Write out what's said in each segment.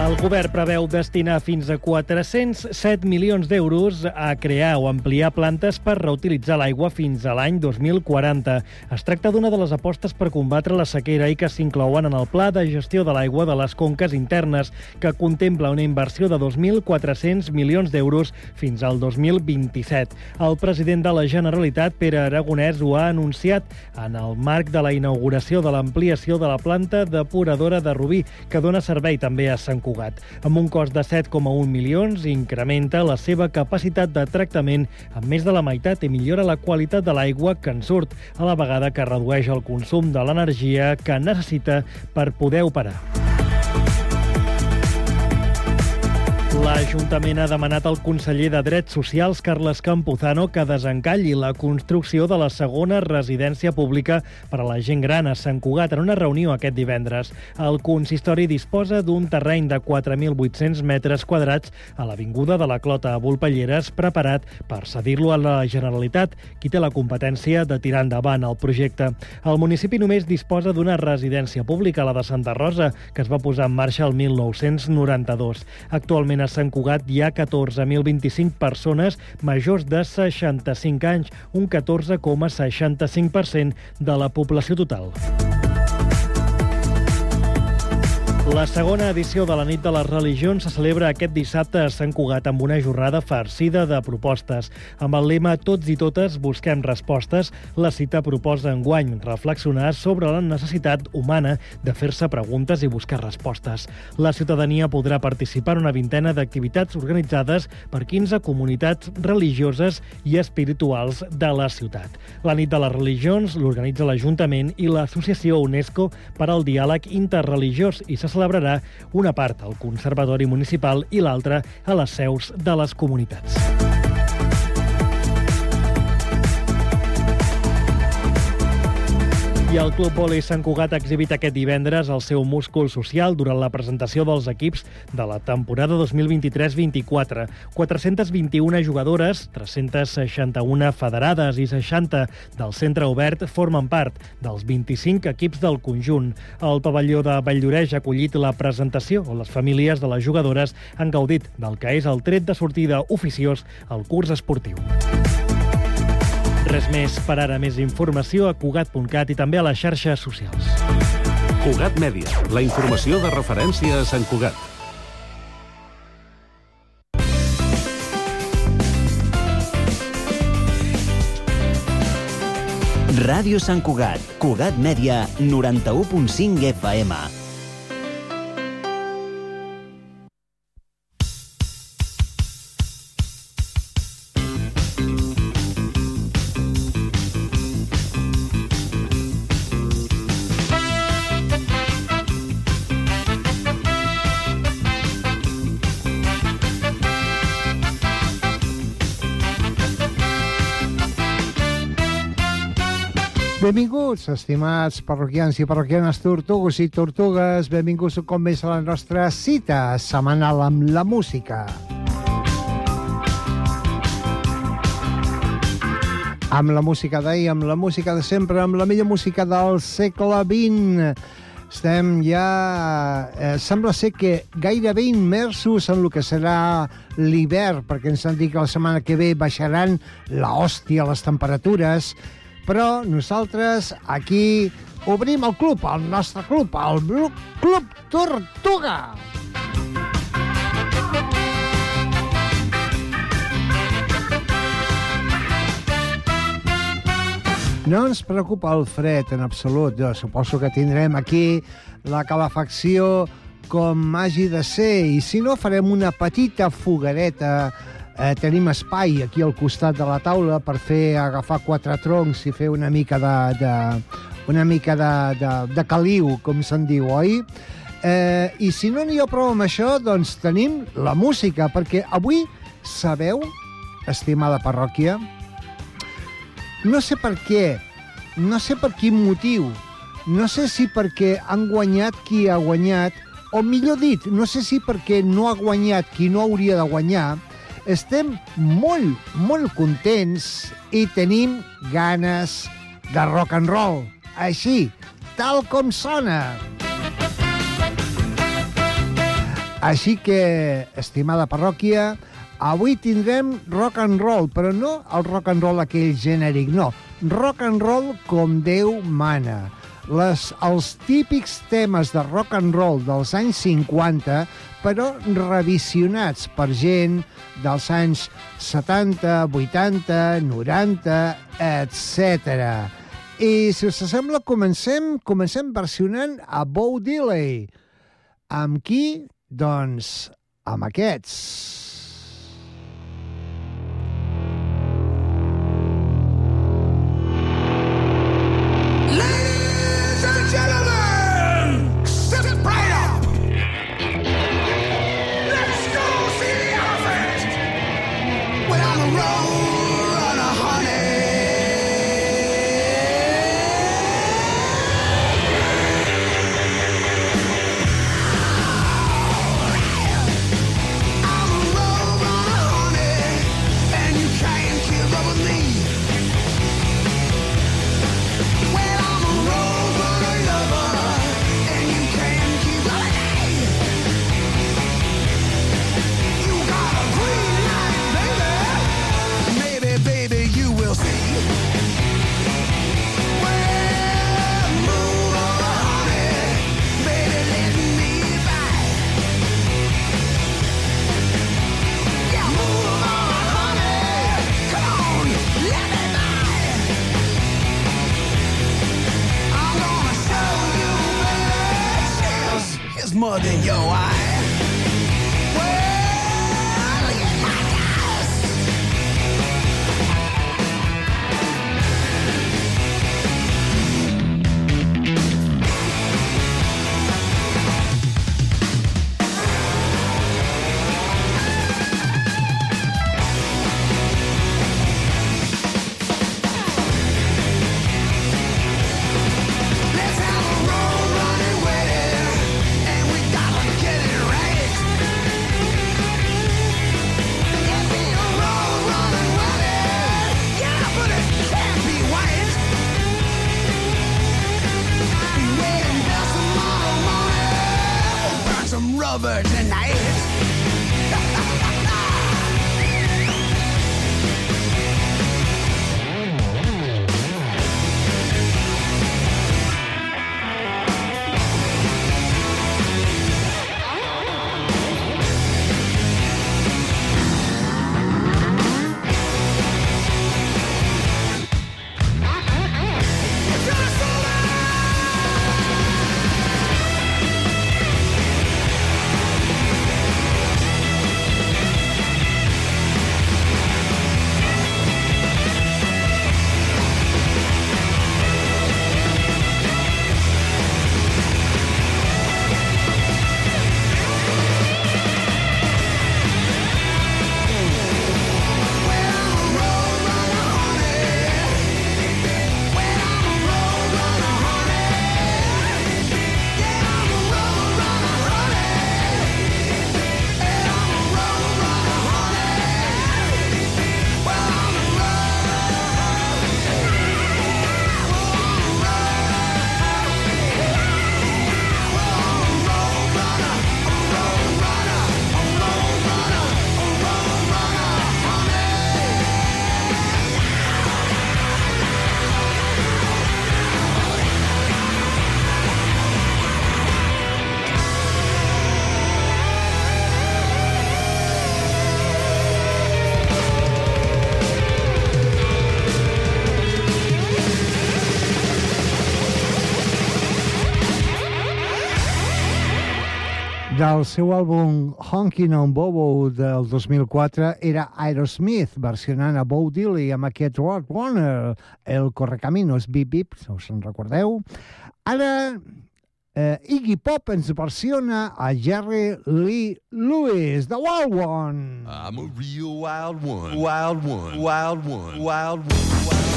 El govern preveu destinar fins a 407 milions d'euros a crear o ampliar plantes per reutilitzar l'aigua fins a l'any 2040. Es tracta d'una de les apostes per combatre la sequera i que s'inclouen en el Pla de Gestió de l'Aigua de les Conques Internes, que contempla una inversió de 2.400 milions d'euros fins al 2027. El president de la Generalitat, Pere Aragonès, ho ha anunciat en el marc de la inauguració de l'ampliació de la planta depuradora de Rubí, que dona servei també a Sant Cugat. Cugat. Amb un cost de 7,1 milions, incrementa la seva capacitat de tractament amb més de la meitat i millora la qualitat de l'aigua que en surt, a la vegada que redueix el consum de l'energia que necessita per poder operar. L'Ajuntament ha demanat al conseller de Drets Socials, Carles Campuzano, que desencalli la construcció de la segona residència pública per a la gent gran a Sant Cugat en una reunió aquest divendres. El consistori disposa d'un terreny de 4.800 metres quadrats a l'Avinguda de la Clota a Volpelleres preparat per cedir-lo a la Generalitat, qui té la competència de tirar endavant el projecte. El municipi només disposa d'una residència pública, la de Santa Rosa, que es va posar en marxa el 1992. Actualment Sant Cugat hi ha 14.025 persones majors de 65 anys, un 14,65% de la població total. La segona edició de la nit de les religions se celebra aquest dissabte a Sant Cugat amb una jornada farcida de propostes. Amb el lema Tots i totes busquem respostes, la cita proposa enguany reflexionar sobre la necessitat humana de fer-se preguntes i buscar respostes. La ciutadania podrà participar en una vintena d'activitats organitzades per 15 comunitats religioses i espirituals de la ciutat. La nit de les religions l'organitza l'Ajuntament i l'Associació UNESCO per al diàleg interreligiós i se celebrarà una part al Conservatori Municipal i l'altra a les seus de les comunitats. I el Club Vòlei Sant Cugat ha exhibit aquest divendres el seu múscul social durant la presentació dels equips de la temporada 2023-24. 421 jugadores, 361 federades i 60 del centre obert formen part dels 25 equips del conjunt. El pavelló de Valldoreix ha acollit la presentació on les famílies de les jugadores han gaudit del que és el tret de sortida oficiós al curs esportiu. Res més per ara. Més informació a Cugat.cat i també a les xarxes socials. Cugat Mèdia, la informació de referència a Sant Cugat. Ràdio Sant Cugat, Cugat Mèdia, 91.5 FM. Benvinguts, estimats parroquians i parroquianes tortugues i tortugues. Benvinguts un cop més a la nostra cita setmanal amb la música. Amb la música d'ahir, amb la música de sempre, amb la millor música del segle XX. Estem ja... Eh, sembla ser que gairebé immersos en el que serà l'hivern, perquè ens han dit que la setmana que ve baixaran la les temperatures, però nosaltres aquí obrim el club, el nostre club, el Club Tortuga. No ens preocupa el fred en absolut. Jo suposo que tindrem aquí la calefacció com hagi de ser i si no farem una petita foguereta eh, tenim espai aquí al costat de la taula per fer agafar quatre troncs i fer una mica de, de una mica de, de, de caliu, com se'n diu, oi? Eh, I si no n'hi ha prou amb això, doncs tenim la música, perquè avui sabeu, estimada parròquia, no sé per què, no sé per quin motiu, no sé si perquè han guanyat qui ha guanyat, o millor dit, no sé si perquè no ha guanyat qui no hauria de guanyar, estem molt, molt contents i tenim ganes de rock and roll. Així, tal com sona. Així que, estimada parròquia, avui tindrem rock and roll, però no el rock and roll aquell genèric, no. Rock and roll com Déu mana. Les, els típics temes de rock and roll dels anys 50, però revisionats per gent dels anys 70, 80, 90, etc. I, si us sembla, comencem, comencem versionant a Bo Diddley. Amb qui? Doncs amb aquests. Del seu àlbum Honkin' on Bobo del 2004 era Aerosmith, versionant a Bo Diddley amb aquest Rock Warner, el Correcaminos, Bip Bip, si us en recordeu. Ara eh, Iggy Pop ens versiona a Jerry Lee Lewis, The Wild One. I'm a real wild one. Wild one. Wild one. Wild one. Wild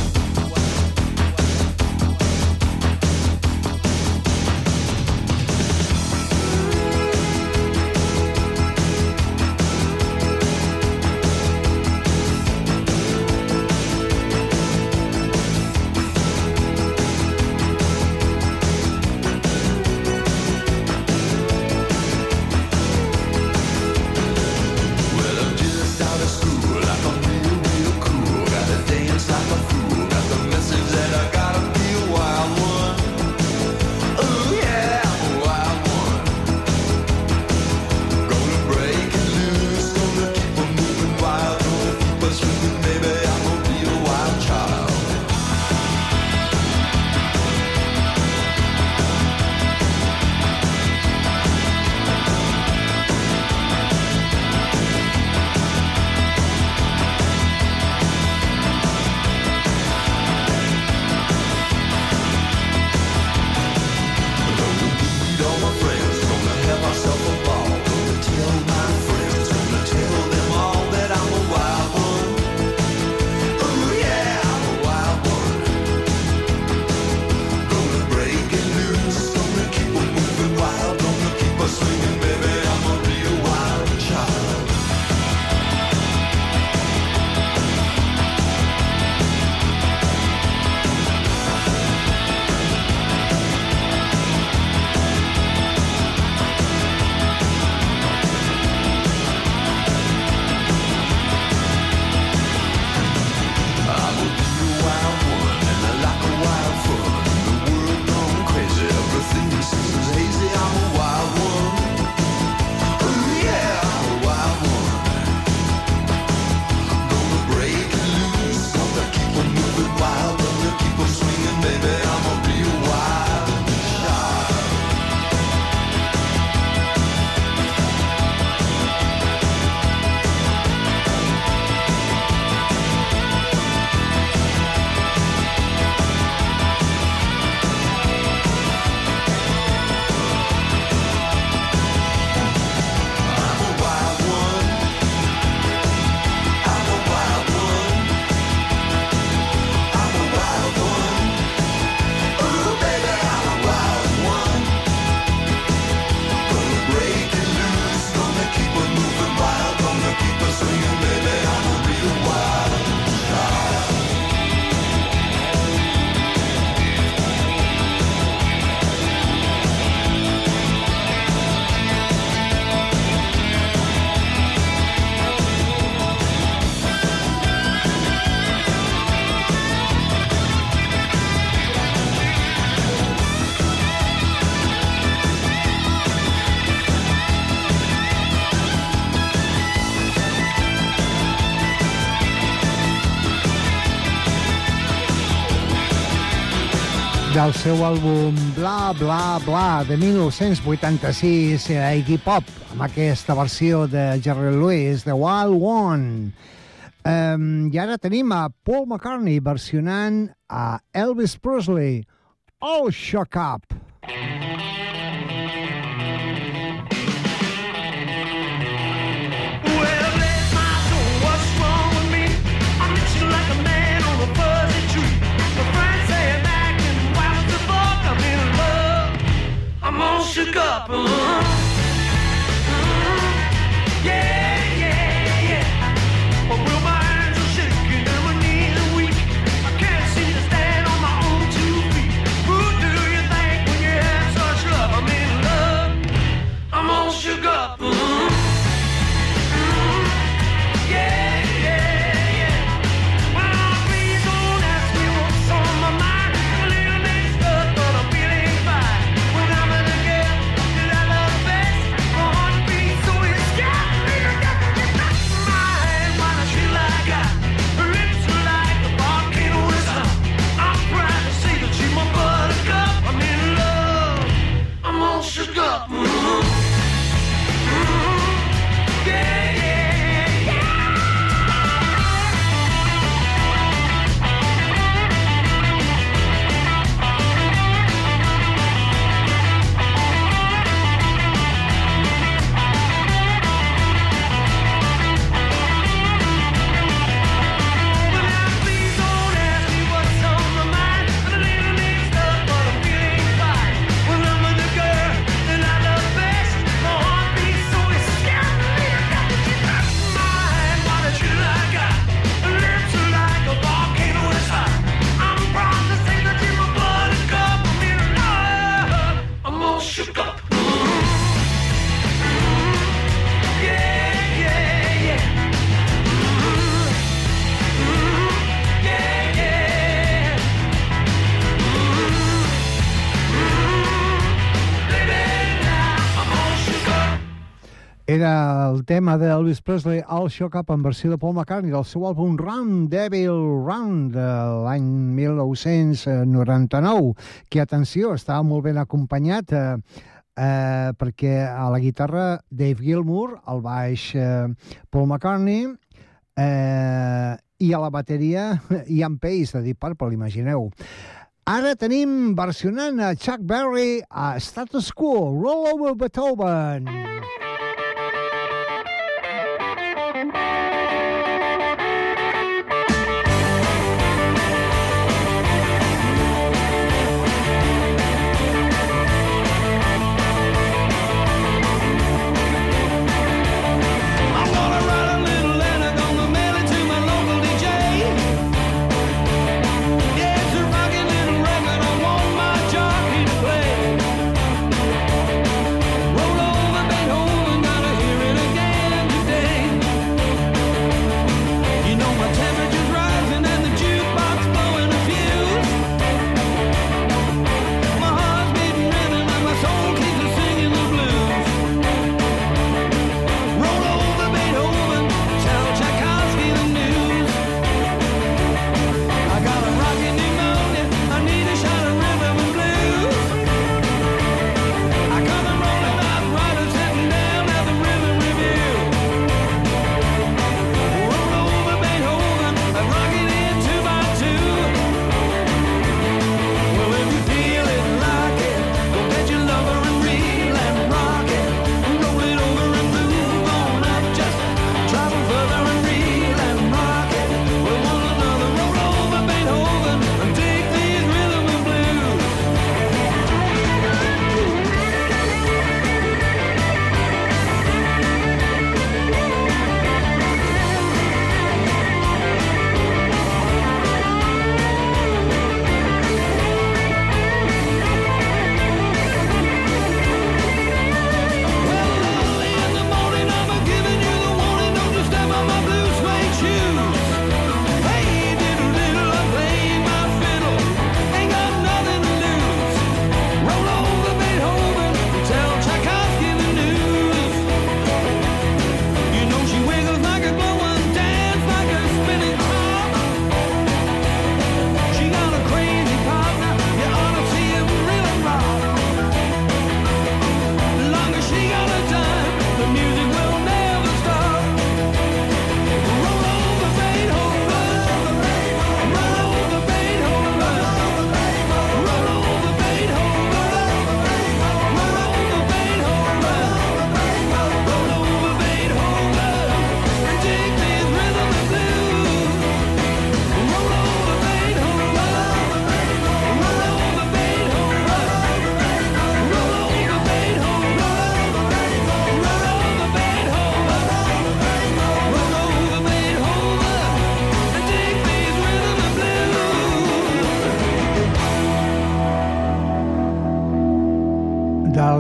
del seu àlbum Bla Bla Bla de 1986 era eh, Iggy Pop amb aquesta versió de Jerry Lewis, The Wild One. Um, I ara tenim a Paul McCartney versionant a Elvis Presley, Oh Shock Up. Mm -hmm. couple. Mm -hmm. Yeah. el tema d'Elvis Presley al Shock Up en versió de Paul McCartney del seu àlbum Run, Devil Run de l'any 1999 que, atenció, estava molt ben acompanyat eh, eh, perquè a la guitarra Dave Gilmour, al baix eh, Paul McCartney eh, i a la bateria Ian Pace de Deep Purple, imagineu. Ara tenim versionant a Chuck Berry a Status Quo, Roll Over Beethoven. Mm -hmm.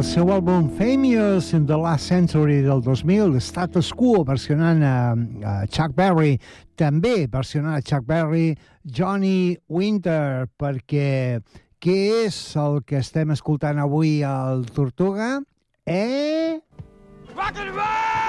del seu àlbum Famous in the Last Century del 2000, Status Quo, versionant a, a Chuck Berry, també versionant a Chuck Berry, Johnny Winter, perquè què és el que estem escoltant avui al Tortuga? Eh? Rock and roll!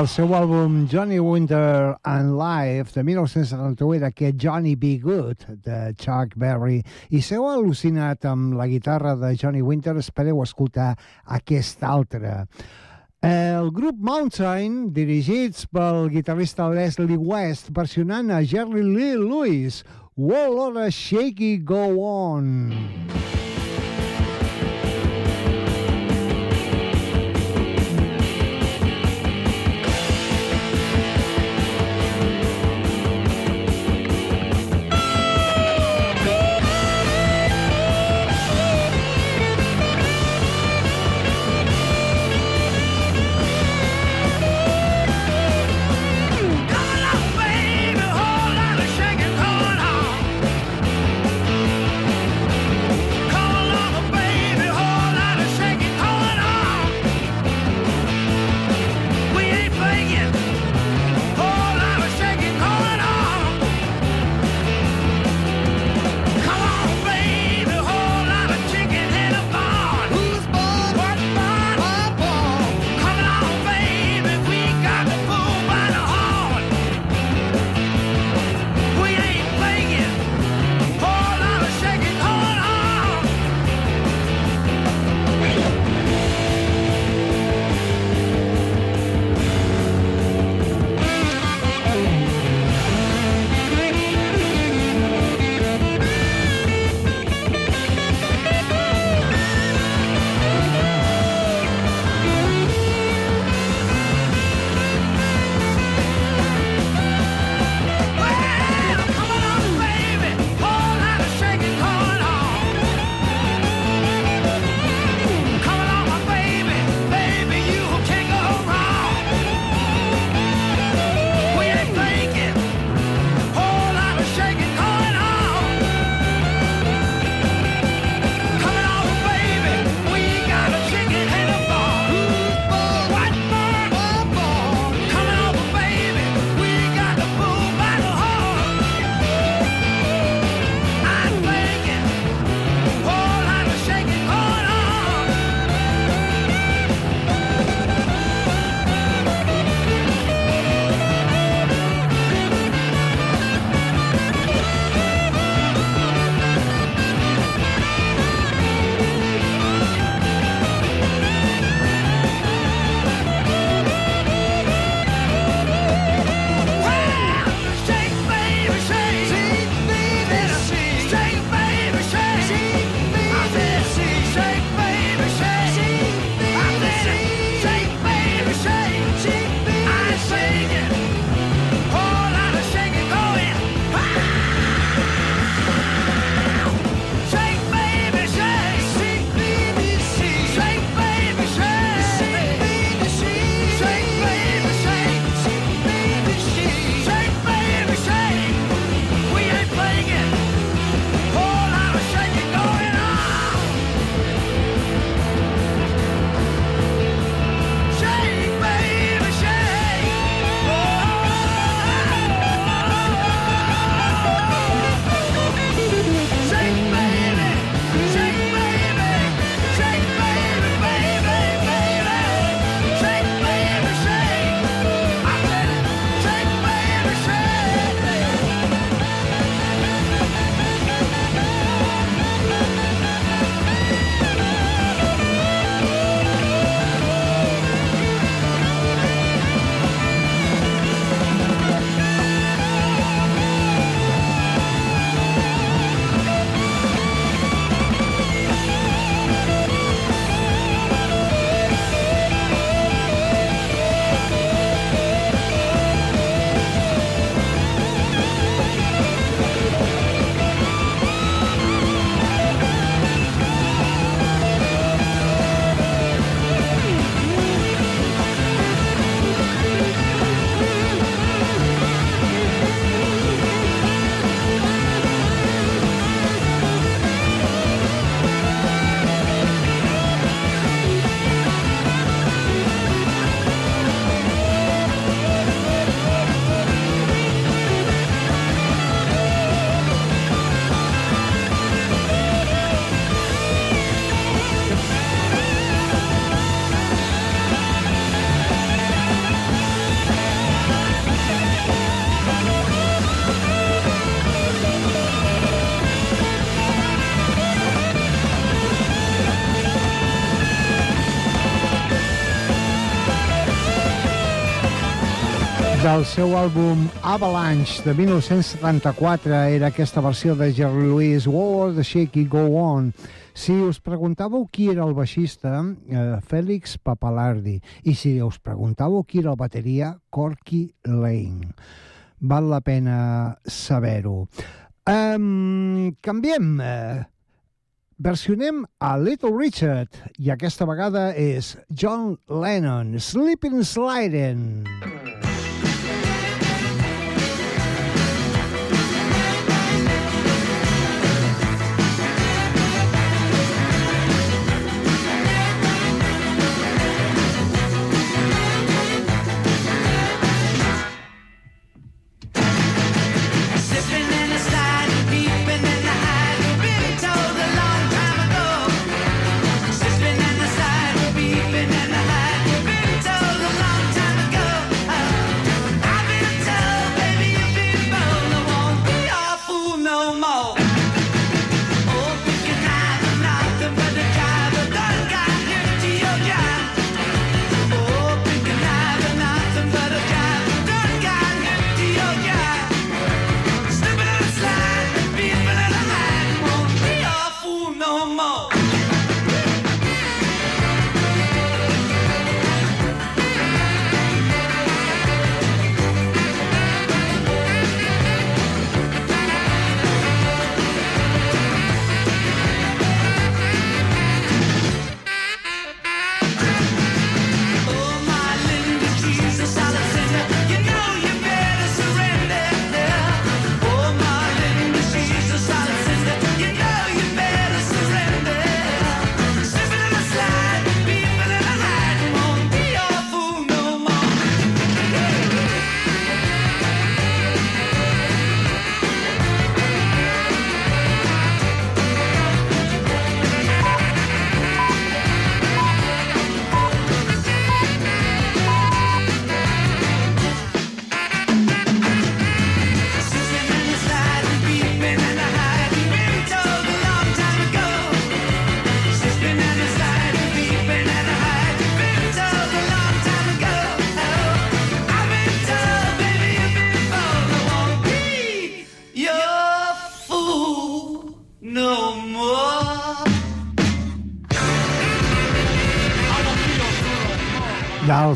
Del seu àlbum Johnny Winter and Life de 1978, aquest Johnny Be Good de Chuck Berry. I s'heu al·lucinat amb la guitarra de Johnny Winter, espereu escoltar aquesta altra. El grup Mountain, dirigits pel guitarrista Leslie West, versionant a Jerry Lee Lewis, Wall of a Shaky Go On. Go On. del seu àlbum Avalanche de 1974 era aquesta versió de Jerry Lewis, War, The Shake Go On. Si us preguntàveu qui era el baixista, eh, Félix Papalardi, i si us preguntàveu qui era el bateria, Corky Lane. Val la pena saber-ho. Um, canviem. Eh, versionem a Little Richard i aquesta vegada és John Lennon, Sleeping Sliding. Sleeping Sliding.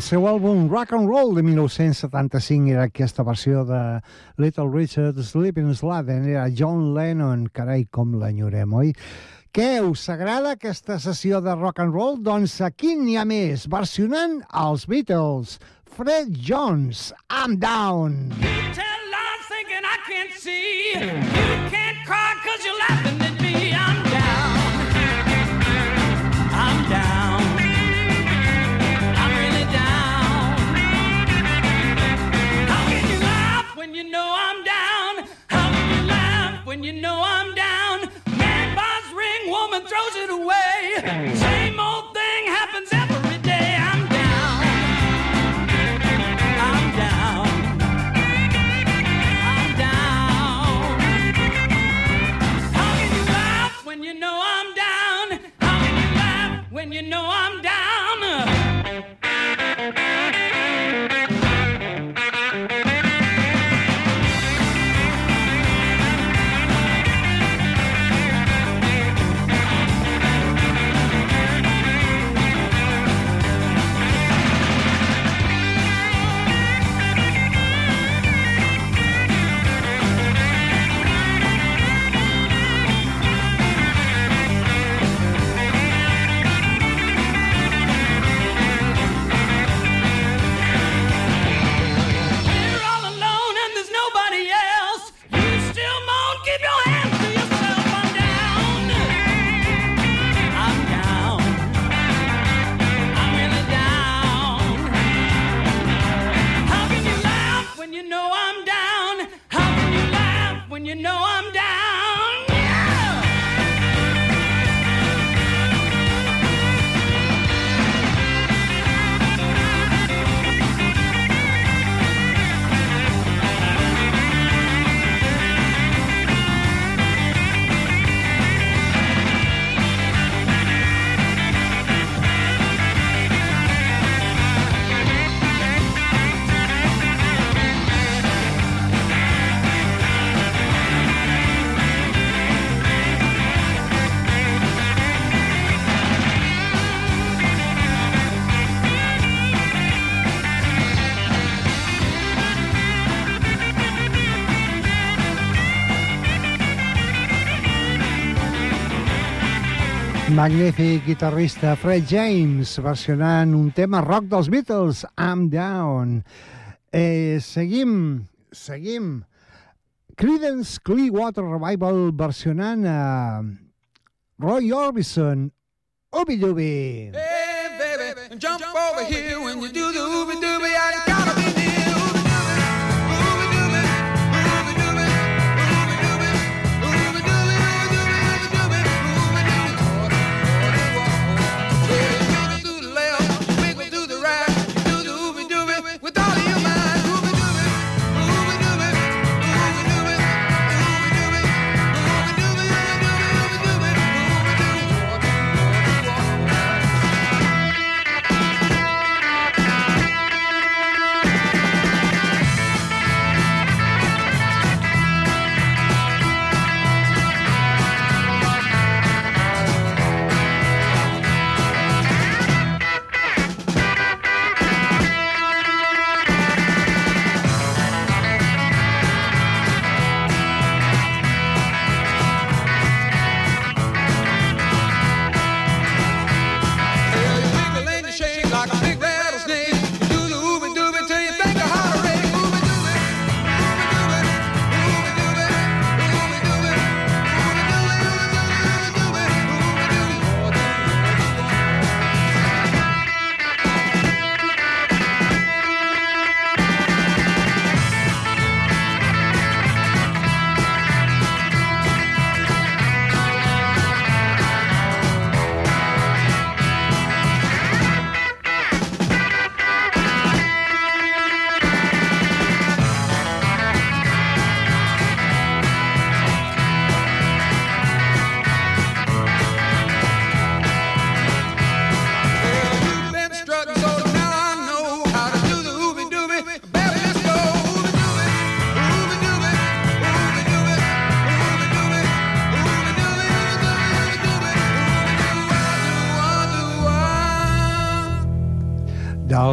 seu àlbum Rock and Roll de 1975 era aquesta versió de Little Richard Sleeping Sladen, era John Lennon, carai, com l'enyorem, oi? Què, us agrada aquesta sessió de rock and roll? Doncs aquí n'hi ha més, versionant els Beatles. Fred Jones, I'm Down. You tell I'm thinking I can't see. You can't cry cause you're laughing. Bang! Magnífic guitarrista Fred James versionant un tema rock dels Beatles, I'm Down. Eh, seguim, seguim. Creedence Clearwater Revival versionant a Roy Orbison, Ooby Dooby. Hey, baby, jump over here when you do the ooby dooby. I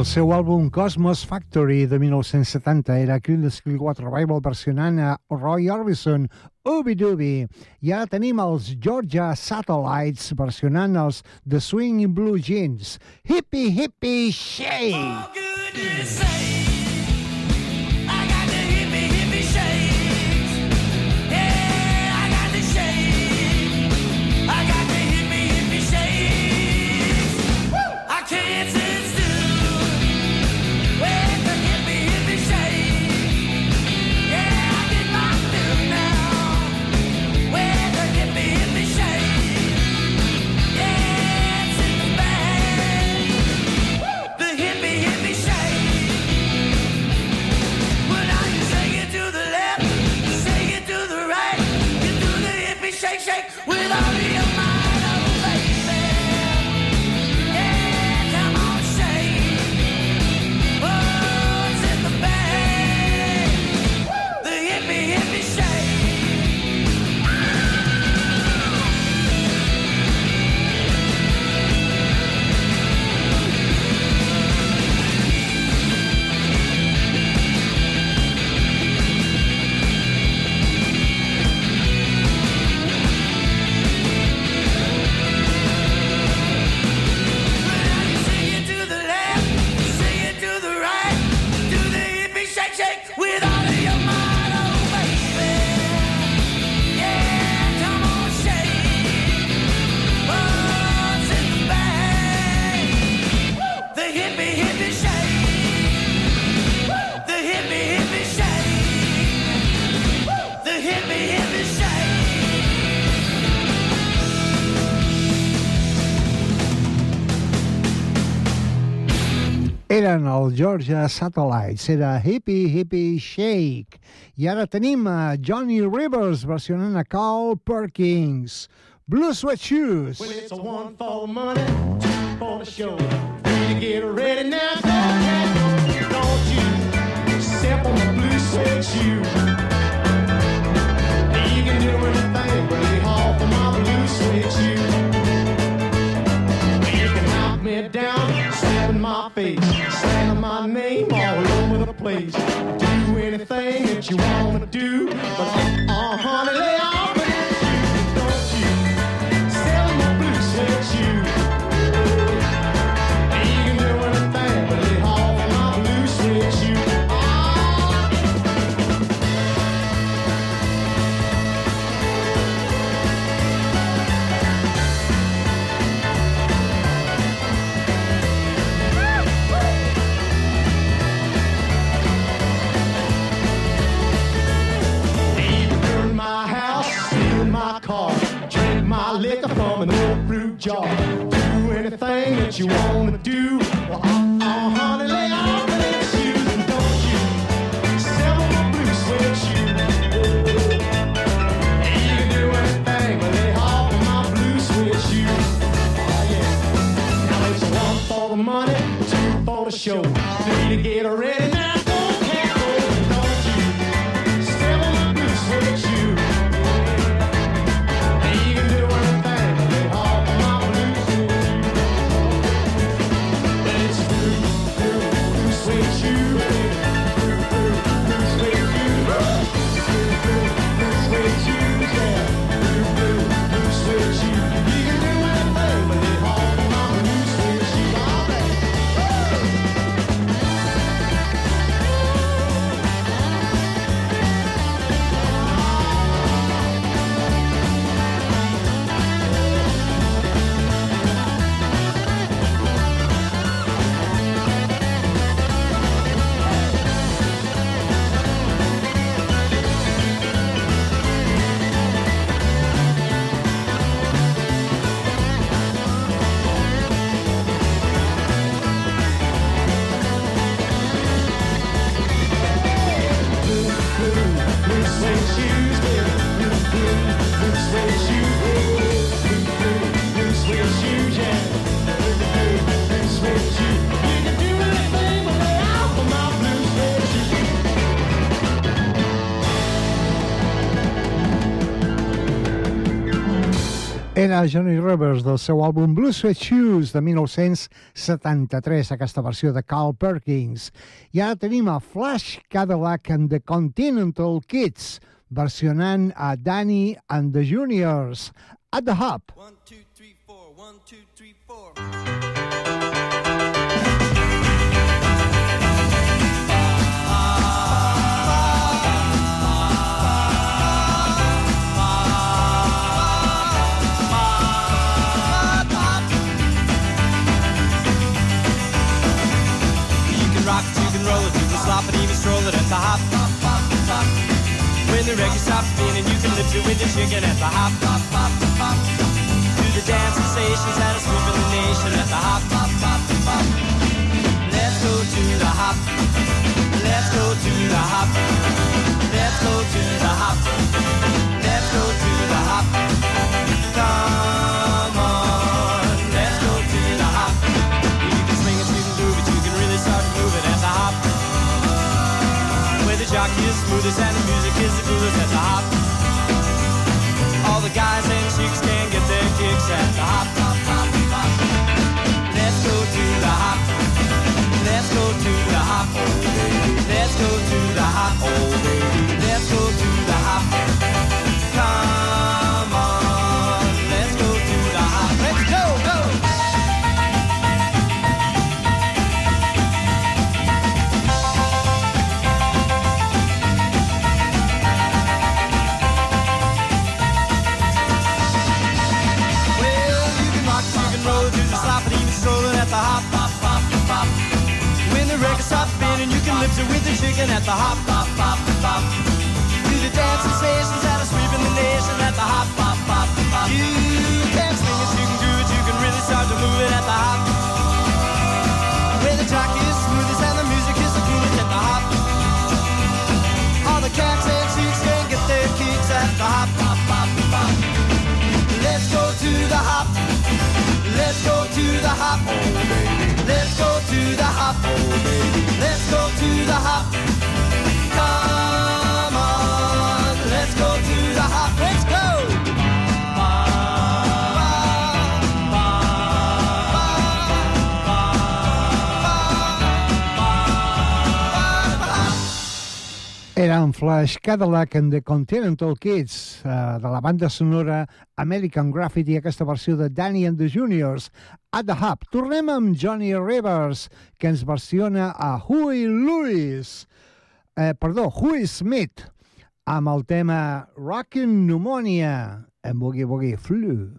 Del seu àlbum Cosmos Factory de 1970 era Creedence Clearwater Revival versionant a Roy Orbison, Ooby Dooby. I ara tenim els Georgia Satellites versionant els The Swinging Blue Jeans. Hippie Hippie Shake! The Eren el Georgia Satellites, era Hippie Hippie Shake. I ara tenim a Johnny Rivers versionant a Carl Perkins. Blue Sweat Shoes. Well, it's a one for money, two for the show. You get ready now, don't you? Don't you step on the blue suede shoe. You can do anything, face, slander my name all over the place. Do anything that you wanna do, but you wanna do. Well, uh, uh, honey, lay off shoes and don't you my blue you can do anything, but lay off my blue. Now it's one for the money, two for the show, three to get ready. Era Johnny Rivers del seu àlbum Blue Sweat Shoes de 1973, aquesta versió de Carl Perkins. I ara tenim a Flash Cadillac and the Continental Kids versionant a Danny and the Juniors at the Hub. One, two, the reggae stops spinning, you can chicken at the hop. Do the dance sensations that are sweeping the nation at the hop. Let's go to the hop. Let's go to the hop. Let's go to the hop. Coolest at the hop. All the guys and chicks can get their kicks at the hop. It with the chicken at the hop, hop, hop, hop. Do the dance sensations that are sweeping the nation at the hop, hop, hop, hop. You can swing it, you can do it, you can really start to move it at the hop. Where the jockey is smoothest and the music is the coolest at the hop. All the cats and chicks can get their kicks at the hop, hop, hop, hop. Let's go to the hop. Let's go to the hop. Let's to the hop. Eren Flash Cadillac and the Continental Kids, uh, de la banda sonora American Graffiti, aquesta versió de Danny and the Juniors, at the Hub. Tornem amb Johnny Rivers, que ens versiona a Huey Lewis, eh, perdó, Huey Smith, amb el tema Rockin' Pneumonia, en Boogie Boogie Flu.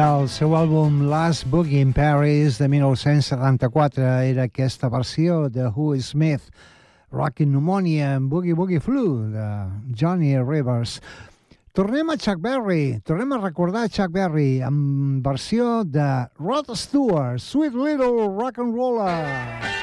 Del seu àlbum Last Book in Paris de 1974 era aquesta versió de Who Smith, Rockin' Pneumonia and Boogie Boogie Flu de Johnny Rivers. Tornem a Chuck Berry, tornem a recordar Chuck Berry amb versió de Rod Stewart, Sweet Little Rock and Roller.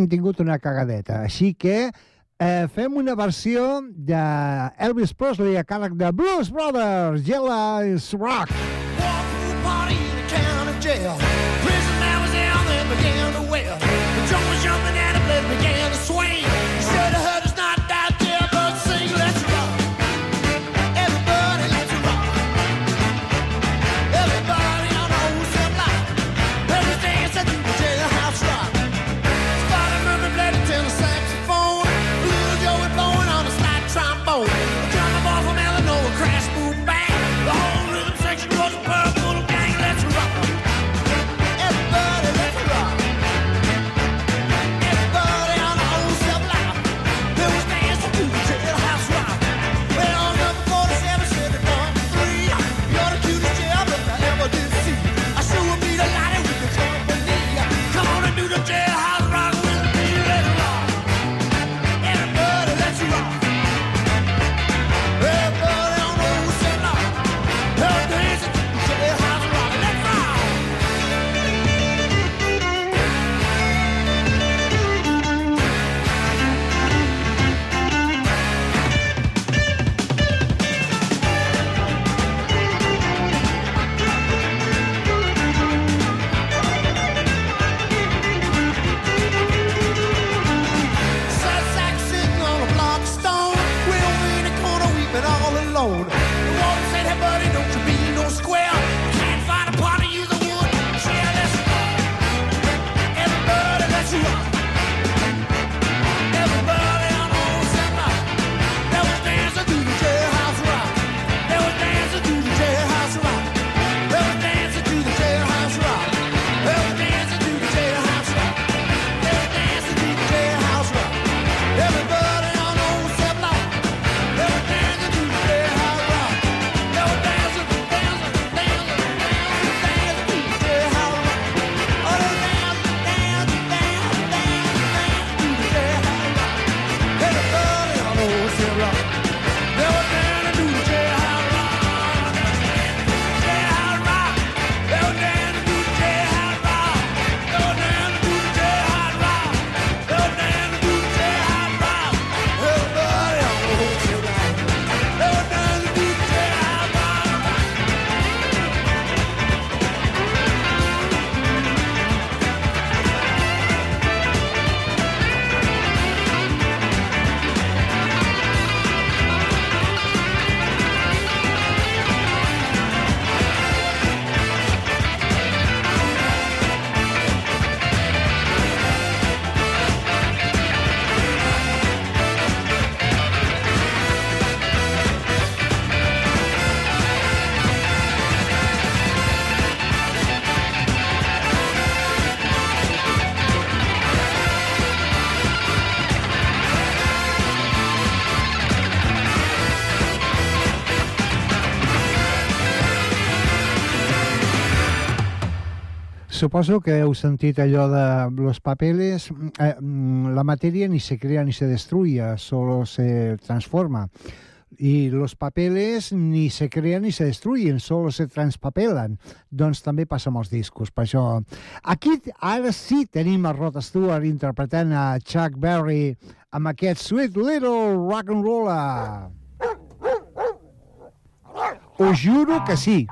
hem tingut una cagadeta. Així que eh, fem una versió de Elvis Presley a càrrec de Blues Brothers, Jealous Rock. Rock. suposo que heu sentit allò de los papeles, eh, mm, la matèria ni se crea ni se destruye, solo se transforma. I los papeles ni se creen ni se destruyen, solo se transpapelen. Doncs també passa amb els discos, per això... Aquí ara sí tenim a Rod Stewart interpretant a Chuck Berry amb aquest Sweet Little Rock and Roller. Ho juro que sí.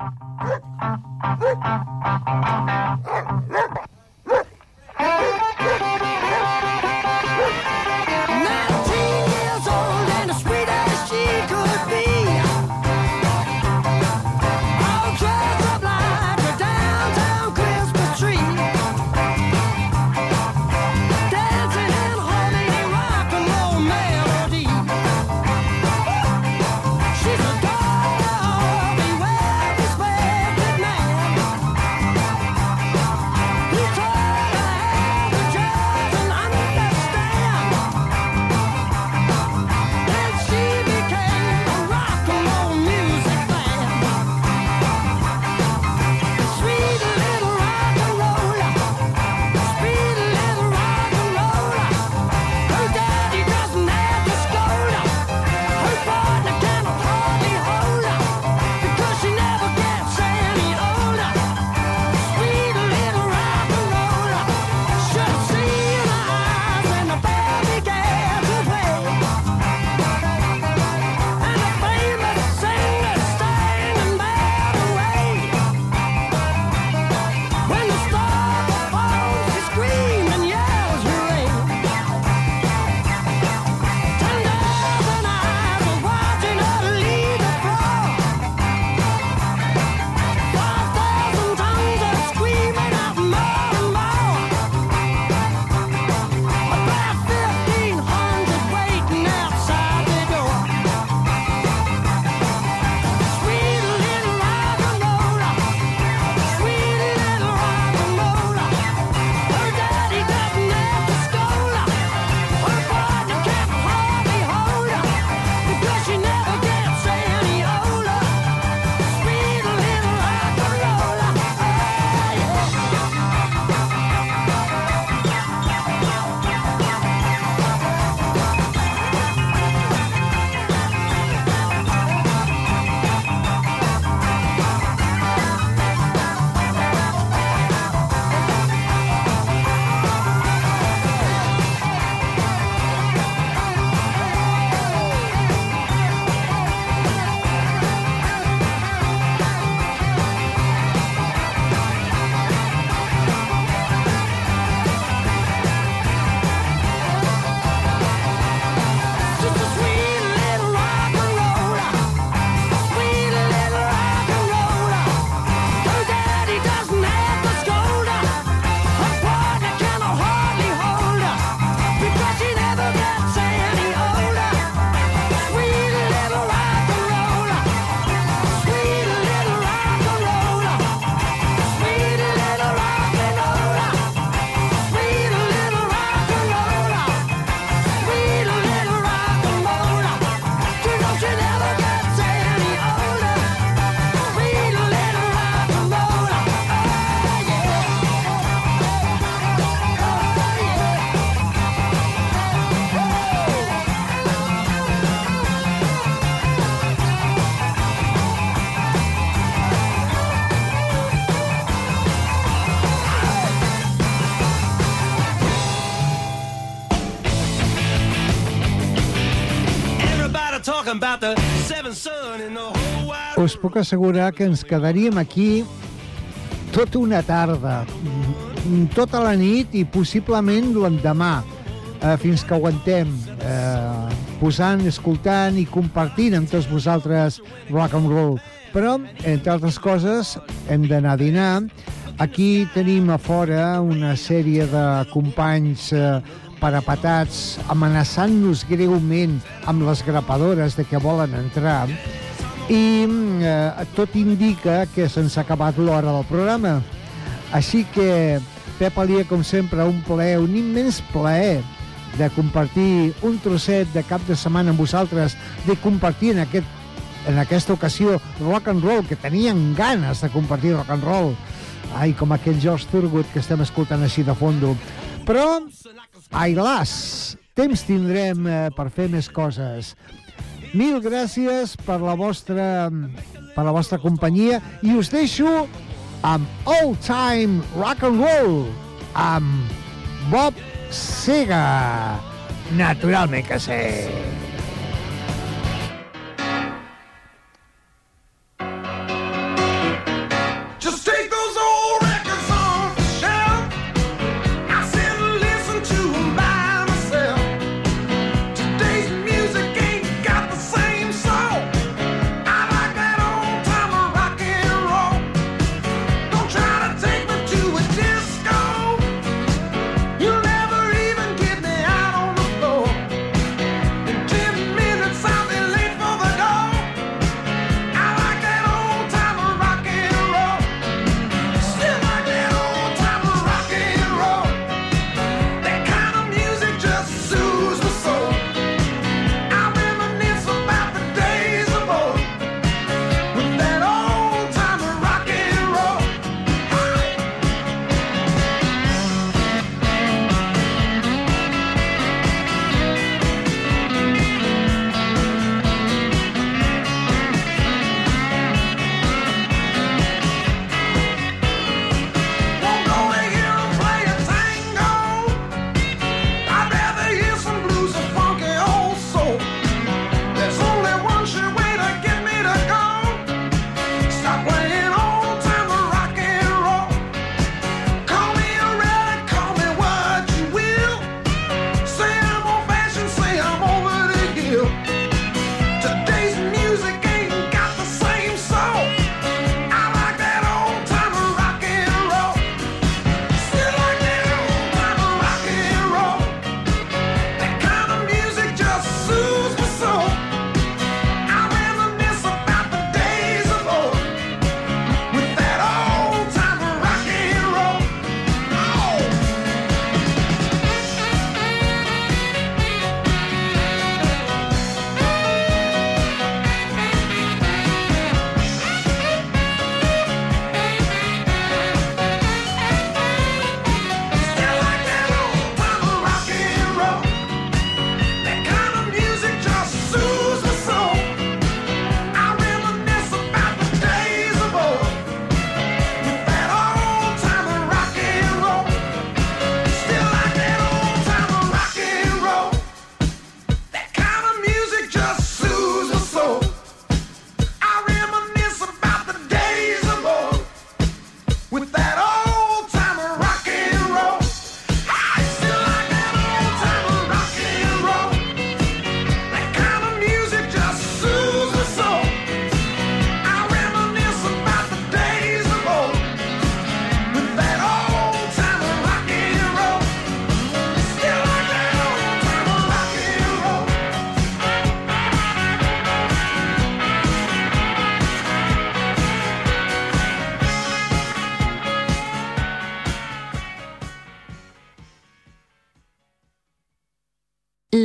Us puc assegurar que ens quedaríem aquí tota una tarda, tota la nit i possiblement l'endemà, eh, fins que aguantem, eh, posant, escoltant i compartint amb tots vosaltres rock and roll. Però, entre altres coses, hem d'anar a dinar. Aquí tenim a fora una sèrie de companys eh, parapetats amenaçant-nos greument amb les grapadores de que volen entrar i eh, tot indica que se'ns ha acabat l'hora del programa. Així que, Pep Alia, com sempre, un plaer, un immens plaer de compartir un trosset de cap de setmana amb vosaltres, de compartir en, aquest, en aquesta ocasió rock and roll, que tenien ganes de compartir rock and roll. Ai, com aquell George Thurgood que estem escoltant així de fondo. Però, ai las, temps tindrem eh, per fer més coses. Mil gràcies per la vostra, per la vostra companyia i us deixo amb Old Time Rock and Roll amb Bob Sega. Naturalment que sí.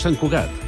Sant Cugat,